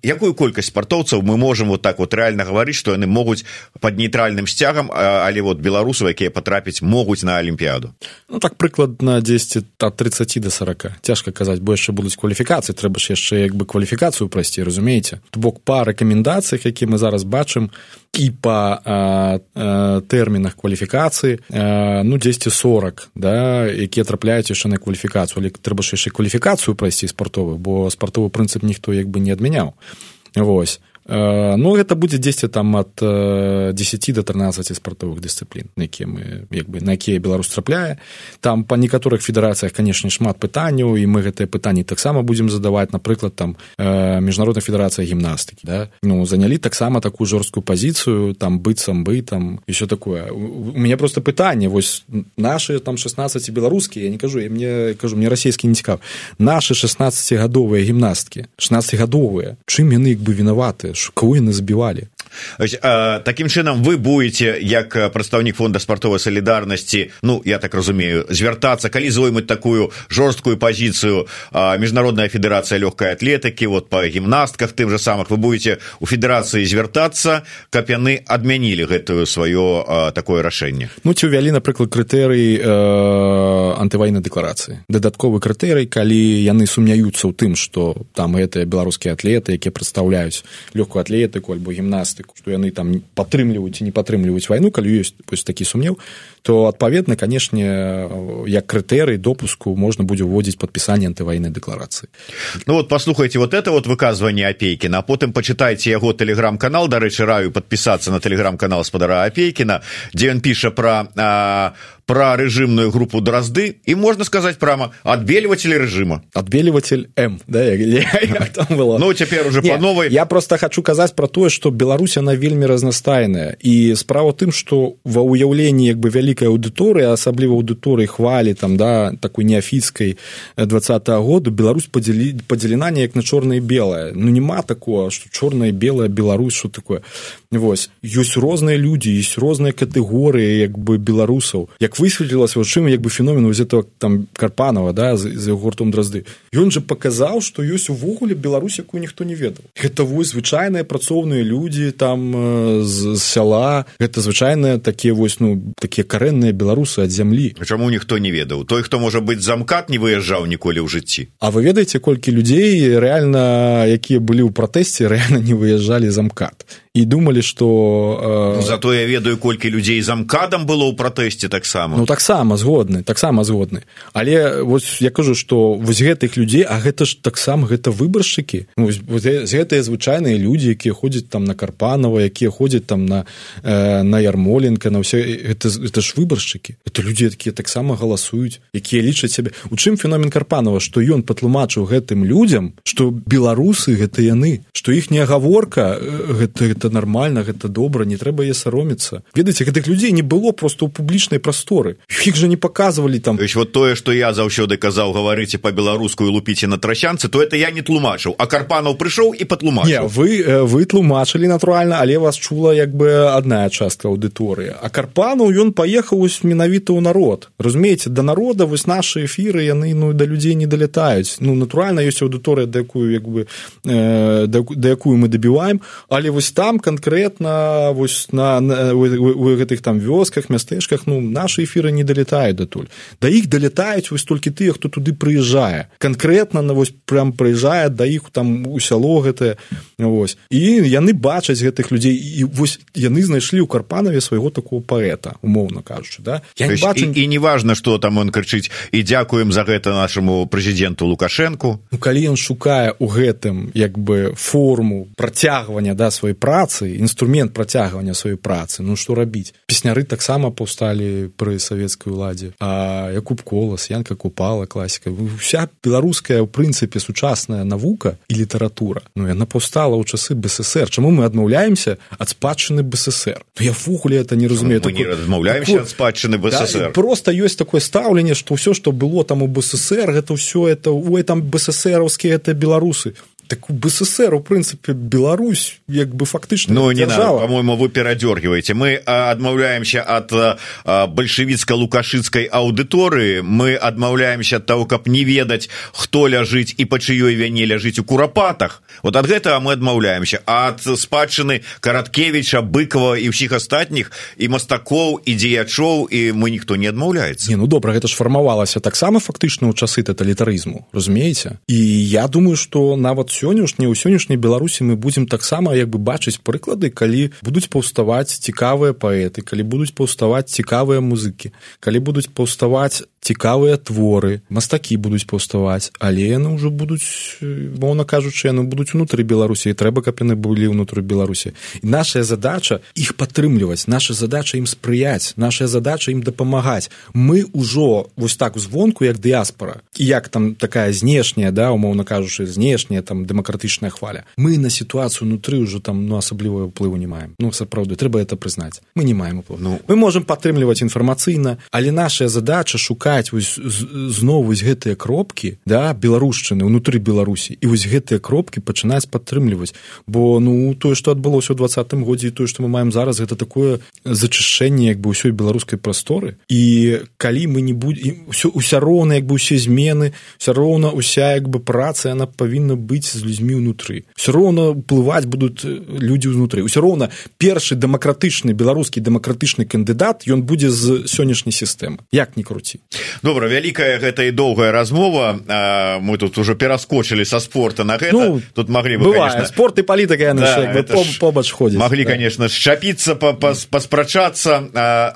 якую колькасць спартоўцаў мы можем вот так вот реально гаварыць что яны могуць под нейтральным сцягам але вот беларусаў якія потрапіць могуць на алімпіяду? Ну так прыкладна 10 от 30 до 40 цяжка казаць бо яшчэ будуць кваліфікацыі трэба ж яшчэ як бы кваліфікацыю прайсці разумееце? То бок па рэкамендацыях які мы зараз бачым і па тэрмінах кваліфікацыі ну 10 40 да якія трапляюць яшчэ на кваліфікацыю. Але трэба ж яшчэ кваліфікацыю прайсці спартовы бо спартовы прынцып ніхто як бы не адмяняў вось ну гэта будзе дзесьці там ад 10 э, до 13 спартовых дысцыплін якія мы як бы на якія беларус трапляе там па некаторых федэрацыях канешне шмат пытанняў і мы гэтыя пытанні таксама будзем задаваць напрыклад там э, міжнародная федэрацыя гімнастыкі да? Ну занялі таксама такую жорсткую пазіцыю там быццам бы там еще такое. У мяне просто пытанне вось наши там 16 беларускія я не кажу я мне кажу мне расійскі не цікав наши 16гадовыя гімнасткі 16гадовыя чым яны як бы вінаваты кого яны забівалі таким чынам вы будете як прадстаўнік фонда спартовай салідарнасці ну я так разумею звяртацца калі зоймуць такую жорсткую пазіцыю міжнародная федэрацыя лёгкай атлетыкі вот по гімнастках тым же самых вы будете у федэрацыі звяртацца каб яны адмянілі гэтую сваё такое рашэнне. Ну ці увялі напрыклад крытэрый э, антывайнай дэкларацыі. Дадатковы крытэрый калі яны сумняюцца ў тым что там гэтыя беларускія атлеты якія прадстаўляюць лёгкую атлетыку альбо гімнастыку што яны там падтрымліваюць і не падтрымліваюць вайну калі ёсць вось такі сумнеў то адпаведна канешне як крытэрый допуску можна будзе ўводзіць падпісанне антывайнай дэкларацыі ну вот послухайте вот это вот выказванне апейкіна потым пачытайце яго телеграм-канал. Дарэчы раю подпісацца на телеграм-канал спадара апейкіна дзе ён піша про про рэжымную групу дразды і можна сказаць прама адбельватель рэжыма адбельватель м да, было. Ну цяпер уже по новой. я просто хочу казаць про тое что Беларусь она вельмі разнастайная і справа тым что ва ўяўленні як бы вялікай аўдыторыі асабліва аўдыторыі хвалі там да такой неафіцкай двадцатого года Беларусь падзялі падзелена неяк на чорнае белае. Ну няма такого что чорная белая Беларусь что такое. Вось. Ёсць розныя людзі есть розныя катэгорыі як бы беларусаў. Як высветлілася у чым як бы феномен вось этого там карпанова да за гуртом дразды ён же паказаў што ёсць увогуле Беларусь якую ніхто не ведаў. Гэта вось звычайныя працоўныя людзі там з, з сяла. Гэта звычайныя такія вось ну такія карэнныя беларусы ад зямлі. Чаму ніхто не ведаў. Той хто можа быць замкат не выязджаў ніколі ў жыцці. А вы ведаеце колькі людзей рэальна якія былі ў пратэсце рэальна не выязджалі замкат і думалі что э... ну, зато я ведаю колькі людзей замкадам было ў пратэсце таксама ну таксама згодны таксама згодны. Але вось я кажу что вось гэтых людзей а гэта ж таксама гэта выбаршчыкі. Ну, гэтыя звычайныя людзі якія ходзяць там на карпанова якія ходзяць там на э, на ярмоленко на ўсё это, это ж выбаршчыкі. Это людзі якія таксама галасуюць якія лічаць сябе. У чым феномен карпанова? Што ён патлумачыў гэтым людзям что беларусы гэта яны что іхняя гаворка гэта гэта нормально гэта добра не трэба е сароміцца ведаеце гэтых людзей не было просто ў публічнай прасторы. Іх жа не показывалі там. Есть вот тое что я заўсёды казаў гаварыце по-беларускую лупіце на трасянцы то это я не тлумачыў а карпанаў прыйшоў і патлумач вы вы тлумачылі натуральна але вас чула як бы адная частка аўдыторыі. А карпанаў ён паехаў ось менавіта ў народ. Разумееце да народа вось наши эфіры яны ну да людзей не далятаюць. Ну натуральна ёсць аўдыторыя да якую як бы э, да, да якую мы дабіваем але вось там там конкретно вось на, на у, у гэтых там вёсках мястэчках ну наши эфиры не далетаюць датуль да іх далетаюць вось толькі тыя хто туды прыязджае конкретно на вось прям прыязджае да іх там у сяло гэтае Вось і яны бачаць гэтых людзей і вось яны знайшлі ў карпанаве свайго такого паэта умоўна кажучы да. Я не бачу... і, і неважно что там он крычыць і дзякуем за гэта нашаму прэзідэнту лукашэнку ну, калі ён шукае у гэтым як бы форму працягвання да сваёй працы працы інструмент працягвання сваёй працы. Ну што рабіць песняры таксама паўсталі пры савецкай уладзе а якуб колас янка купала класіка вся беларуская ў прынцыпе сучасная навука і літаратура ну яна паўстала ў часы бСр чаму мы адмаўляемся ад спадчыны бСр ну, я ввогуле это не разумею. Адмаўляемся ад спадчыны бСр да, просто ёсць такое стаўленне што ўсё што было там у бСр гэта ўсё это у там бСраўскія это беларусы так у бСр у прынцыпе Беларусь як бы фактычна ну, не по-моему вы перадёргиваете мы адмаўляемся от бальшавіцка лукашыцкай аўдыторыі мы адмаўляемся от того каб не ведаць хто ляжыць і па чыёй вяне ляжыць у курапатах вот ад гэтага мы адмаўляемся ад спадчыны караткевича быкова і ўсіх астатніх і мастакоў і дзеячоў і мы ніхто не адмаўляецца не ну добра гэта ж фармавалася таксама фактычна ў часы таталітарызму разумееце і я думаю что нават сённяшняй у сённяшняй беларусі мы будзем таксама як бы бачыць прыклады калі будуць паўставаць цікавыя паэты калі будуць паўставаць цікавыя музыкі калі будуць паўставаць цікавыя творы мастакі будуць паўставаць але яны ўжо будуць моўна кажучы яны будуць унутры беларусі і трэба каб яны былі ўнутры беларусі. І нашая задача іх падтрымліваць наша задача ім спрыяць наша задача ім дапамагаць. Мы ўжо вось так звонку як дыяспора і як там такая знешняя да умоўна кажучы знешняя там дэмакратычная хваля мы на сітуацыю унутры ўжо там ну асаблівую ўплыву не маем. Ну сапраўды трэба это прызнаць. Мы не маем уплыву. Ну. Мы можемм падтрымліваць інфармацыйна але нашая задача шукаць шукаць вось зноў вось гэтыя кропкі да беларушчыны ўнутры беларусі. І вось гэтыя кропкі пачынаюць падтрымліваць. Бо ну тое што адбылося ў двадцатым годзе і тое што мы маем зараз гэта такое зачышэнне як бы ўсёй беларускай прасторы. І калі мы не будем ўсё уся роўна як бы усе змены все роўна уся як бы праца яна павінна быць з людзьмі ўнутры. Все роўна ўплываць будуць людзі ўнутры. Ўсё роўна першы дэмакратычны беларускі дэмакратычны кандыдат ён будзе з сённяшняй сістэмы. Як не круці добра вялікая гэта і доўгая размова. А, мы тут уже пераскочылі со спорта на гэта. Ну, тут могли бы бывае, конечно... спорт і палітыка да, побач ходзі могли да. конечно шчапіцца паспрачацца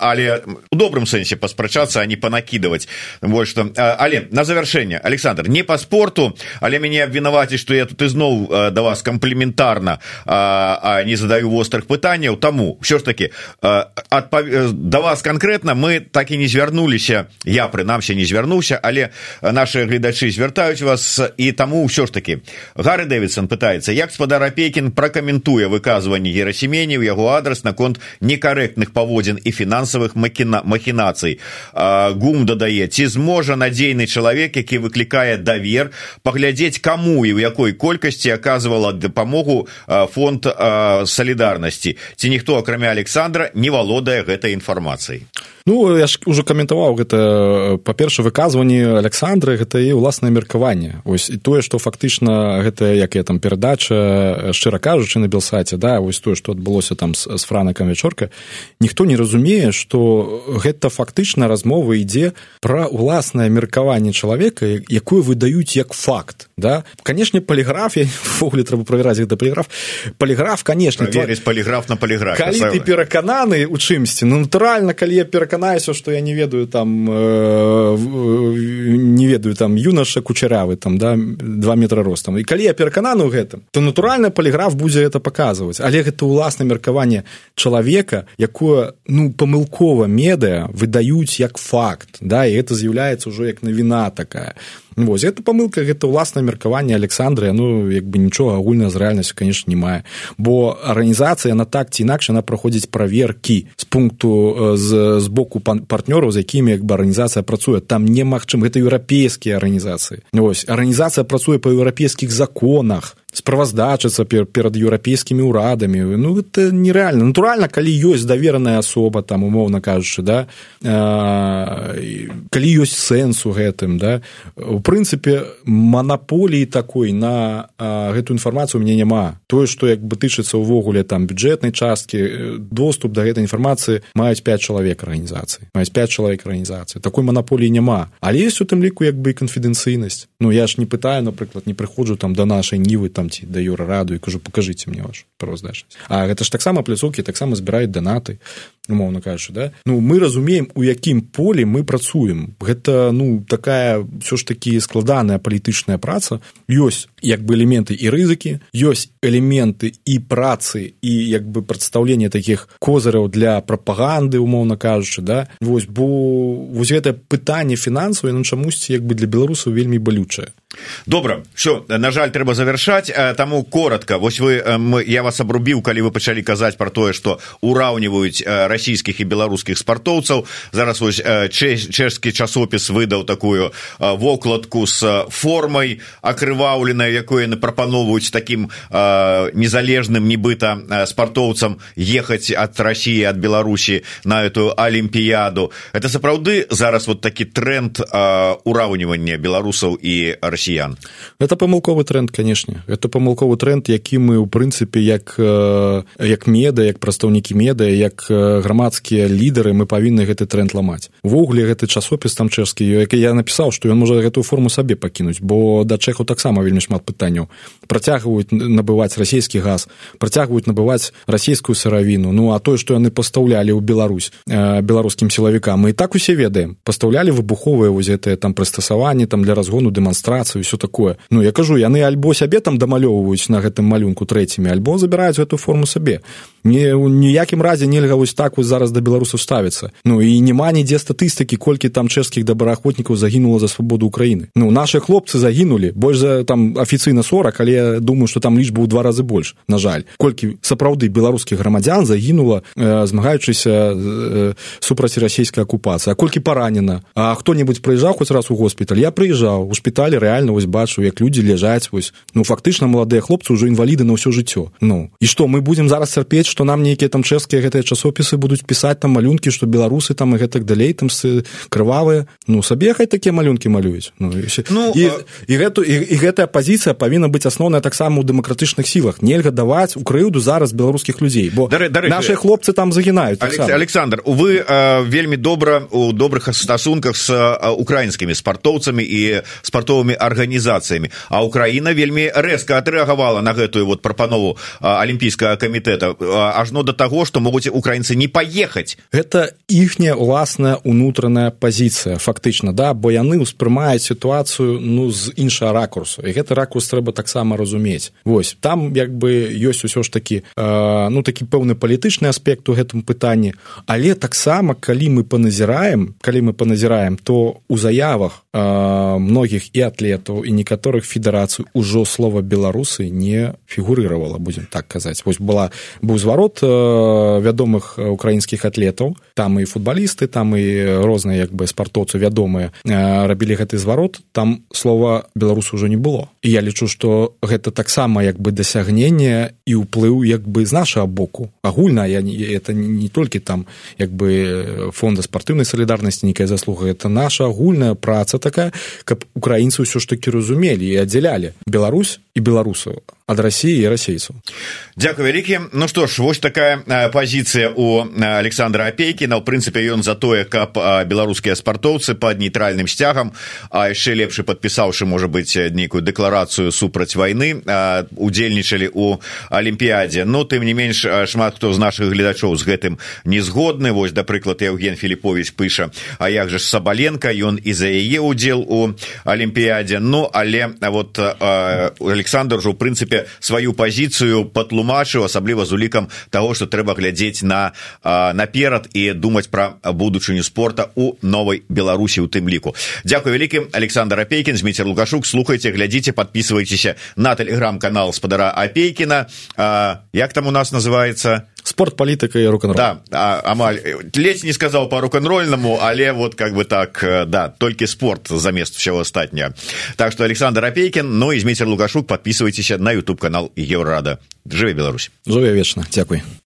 але у добрым сэнсе паспрачацца а не панакідаваць. Больш что але на завяршэнне александр не по спорту але мяне абвінаваці что я тут ізноў да вас камплементарна а, а не задаю вострых пытанняў. Таму ўсё ж таки адпав... да вас конкретно мы так і не звярнуліся. Я прынамсі не звярнуўся але наши гледачы звяртаюць вас і таму ўсё ж таки гары дэвидсон пытается як спадар апекін пракаментуе выказванне герасемене ў яго адрас наконт некарэктных паводзін і фінансавых макіна махінацый. Гум дадае ці зможа надзейны чалавек які выклікае давер паглядзець каму і ў якой колькасці аказвала дапамогу фонд салідарнасці? Ці ніхто акрамя александра не валодае гэтай інфармацыяй? Ну я ж уже каментаваў гэта па-перша выказванні александры гэта і ўласнае меркаванне. Ось і тое што фактычна гэта як я там перадача шчыра кажучы на белсаце да вось тое што адбылося там з, з франакам вячорка ніхто не разумее што гэта фактычна размова ідзе пра уласнае меркаванне чалавека якое выдаюць як факт да. Канешне паліграфіявогуле трэба правяраць гэта паліграф. Паліграф конечно верыць паліграф на паліграф ты перакананы у чымсьці ну натуральна калі я пераканаюся што я не ведаю там э, не ведаю там юнаша кучарявы там да два метра ростам і калі я перакананы ў гэтым то натуральна паліграф будзе это паказваць. Але гэта ўласна меркаванне чалавека якое ну памылкова медыа выдаюць як факт да і это з'яўляецца ўжо як навіна такая Вось это памылка гэта ўласна меркаванне Александры ну як бы нічога агульна з рэальнасцю конечно не мае бо арганізацыя на так ці інакш яна праходзіць праверкі з пункту з, з боку партнёраў з якімі як бы арганізацыя працуе там немагчым гэта еўрапейскія арганізацыі ось арганізацыя працуе па еўрапейскіх законах справаздачацца перад еўрапейскімі ўрадамі. Ну это нереальна натуральна калі ёсць давераная асоба там умоўна кажучы да э, калі ёсць сэнс у гэтым да у прынцыпе манаполіі такой на э, гэтую інфармацыю мне няма. Тое што як бы тычыцца ўвогуле там бюджэтнай часткі доступ да гэтай інфармацыі маюць 5 чалавек арганізацыі. Маюць 5 чалавек арганізацыі. Такой манаполіі няма. Але есть у тым ліку як бы і канфідэнцыйнасць. Ну я ж не пытаю напрыклад не прыходжу там да нашай нівы там там ці да юра раду і кажу покажыце мне ваш праваздачнасць А гэта ж таксама пляцоўкі таксама збіраюць данаты умоўна кажучы да? Ну мы разумеем у якім полі мы працуем. Гэта ну такая ўсё ж такі складаная палітычная праца. Ёсць як бы элементы і рызыкі ёсць элементы і працы і як бы прадстаўленне такіх козыраў для прапаганды умоўна кажучы да? Вось бо вось гэта пытанне фінансаў ну чамусьці як бы для беларусаў вельмі балючае. Добра все на жаль трэба завяршаць. Таму коротко вось вы я вас абрубіў калі вы пачалі казаць про тое что ураўніваюць расійскіх і беларускіх спартоўцаў зараз вось чэшскі часопіс выдаў такую вокладку с формай акрываўленай якое яны прапаноўваюць таким незалежным нібыта спартоўцам ехаць ад россии ад беларусі на эту алімпіяду это сапраўды зараз вот такі тренд ураўнівання беларусаў і расіян это памылковы тренд канешне это памылковы тренд які мы ў прынцыпе як як меда як прадстаўнікі меда як грамадскія лідары мы павінны гэты тренд ламаць. Увогуле гэты часопіс там чэшскі як я напісаў што ён можа гэтую форму сабе пакінуць бо да чэху таксама вельмі шмат пытанняў. Працягваюць набываць расійскі газ працягваюць набываць расійскую сыравіну ну а тое што яны пастаўлялі ў Беларусь беларускім сілавікам мы і так усе ведаем. Пастаўлялі выбуховыя воз гэтыя там прыстасаванні там для разгону дэманстрацыі все такое. Ну я кажу яны альбо сябе там дамалёўваюць на гэтым малюнку трэцімі альбо забіраюць эту форму сабе. Не у ніякім разе нельга вось так вось зараз да беларусаў ставіцца. Ну і няма нідзе статыстыкі колькі там чэшскіх добраахвотнікаў загінула за свабоду украіны ну наши хлопцы загінулі больш за там афіцыйна 40 але я думаю что там лічба ў два разы больш на жаль. Колькі сапраўды беларускіх грамадзян загінула э, змагаючыся э, супраць расійскай акупацыі. А колькі паранена? А хто-небудзь прыязджаў хоць раз у госпіталь? Я прыязджаў у шпіталі рэальна вось бачу як людзі ляжаць вось. Ну фактычна маладыя хлопцы ўжо інваліды на ўсё жыццё. Ну і што мы будзем зараз цярпець што нам нейкія там чэшскія гэтыя часопісы будуць пісаць там малюнкі што беларусы там і гэтак далей там с крывавыя. Ну сабе хай такія малюнкі малююць. Ну, і, ну, і, а... і гэту і, і гэтая пазіцыя павінна быць асноўная таксама ў дэмакратычных сілах. Нельга даваць у крыўду зараз беларускіх людзей бо дары, дары, наши хлопцы там загінаюць александр вы э, вельмі добра у добрых стасунках с украінскімі спартоўцамі і спартовымі арганізацыямі. А украіна вельмі рэзка адрэагавала на гэтую вот прапанову алімпійскага камітэта. Ажно до таго что могуць украінцы не паехаць это іхняя уласная унутраная пазіцыя фактычна да бо яны ўспрымаюць сітуацыю ну з іншага ракурсу. І гэты ракурс трэба таксама разумець. Восьось там як бы ёсць усё ж такі э, ну такі пэўны палітычны аспект у гэтым пытанні. Але таксама калі мы паназіраем калі мы паназіраем то у заявах многіх і атлетаў і некаторых федэрацый ужо слова беларусы не фігурыравала будзем так казаць вось была быў зварот вядомых украінскіх атлетаў там і футбалісты там і розныя як бы спартоўцы вядомыя рабілі гэты зварот там слова беларусу ўжо не было. І я лічу што гэта таксама як бы дасягненне і ўплыў як бы з нашага боку. Агульна я не это не толькі там як бы фонда спартыўнай салідарнасці нейкая заслуга это наша агульная праца такая каб украінцы ўсё ж такі разумелі і аддзялялі Беларусь і беларусаў ад рассіі і расейцаў Дякую вялікі Ну што ж вось такая пазіцыя у александра апейкіна у прынцыпе ён за тое каб беларускія спартоўцы под нейтральным сцягам а яшчэ лепш падпісаўшы можа быць нейкую дэкларацыю супраць вайны удзельнічалі у алімпіядзе но тым не менш шмат хто з наших гледачоў з гэтым не згодны. Вось да прыклад евген філіпович пыша А як же ж сабаленко ён і за яе удзел у алімпіядзе ну але вот александр жа у прынцыпе сваю пазіцыю патлумачыў асабліва з улікам того что трэба глядзець на наперад і думаць пра будучыню спорта у новой беларусі у тым ліку. Дякую вялікім александр апейкін зміцер лукашук. Слухайте глядзіце подписывайтеся на телеграм-канал спадара апейкіна. Як там у нас называется спорт палітыка і рок да, амаль ледзь не сказаў по рок-н-рольнаму але вот как бы так да толькі спорт замест всего астатня так что александр апейкін ну і змейцер лукашук подписывайтеся на youtube канал еврорада. Жыве Беларусь. Жыве вечна дзякуй